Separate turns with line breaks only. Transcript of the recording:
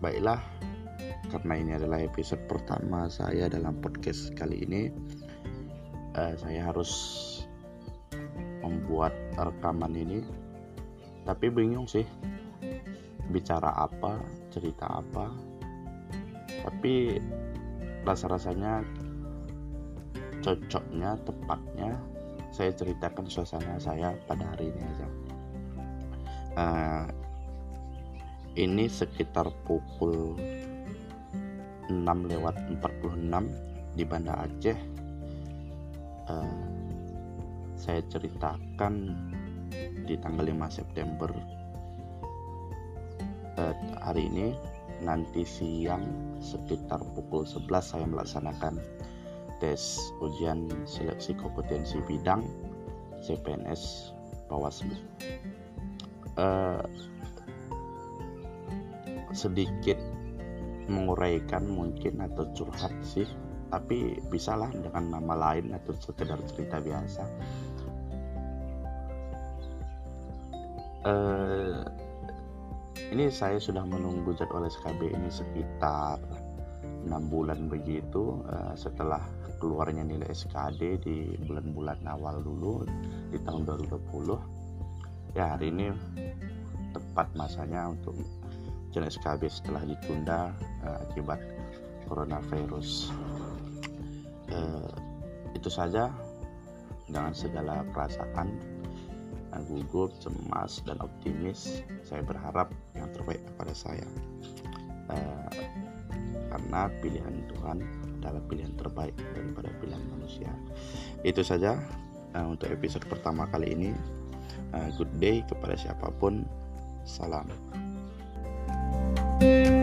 baiklah karena ini adalah episode pertama saya dalam podcast kali ini uh, saya harus membuat rekaman ini. Tapi bingung sih bicara apa cerita apa. Tapi rasa-rasanya cocoknya tepatnya saya ceritakan suasana saya pada hari ini aja. Uh, ini sekitar pukul 6 lewat 46 di Banda Aceh. Uh, saya ceritakan di tanggal 5 September uh, hari ini. Nanti siang sekitar pukul 11 saya melaksanakan tes ujian seleksi kompetensi bidang CPNS Bawaslu. Uh, sedikit menguraikan mungkin atau curhat sih tapi bisalah dengan nama lain atau sekedar cerita biasa. Uh, ini saya sudah menunggu jadwal SKB ini sekitar enam bulan begitu. Uh, setelah keluarnya nilai SKD di bulan-bulan awal dulu di tahun 2020 ya hari ini tepat masanya untuk jalan SKB setelah ditunda uh, akibat coronavirus. Uh, itu saja dengan segala perasaan uh, gugup, cemas dan optimis. Saya berharap yang terbaik kepada saya. Uh, karena pilihan Tuhan adalah pilihan terbaik daripada pilihan manusia. Itu saja uh, untuk episode pertama kali ini. Uh, good day kepada siapa pun. Salam Thank you.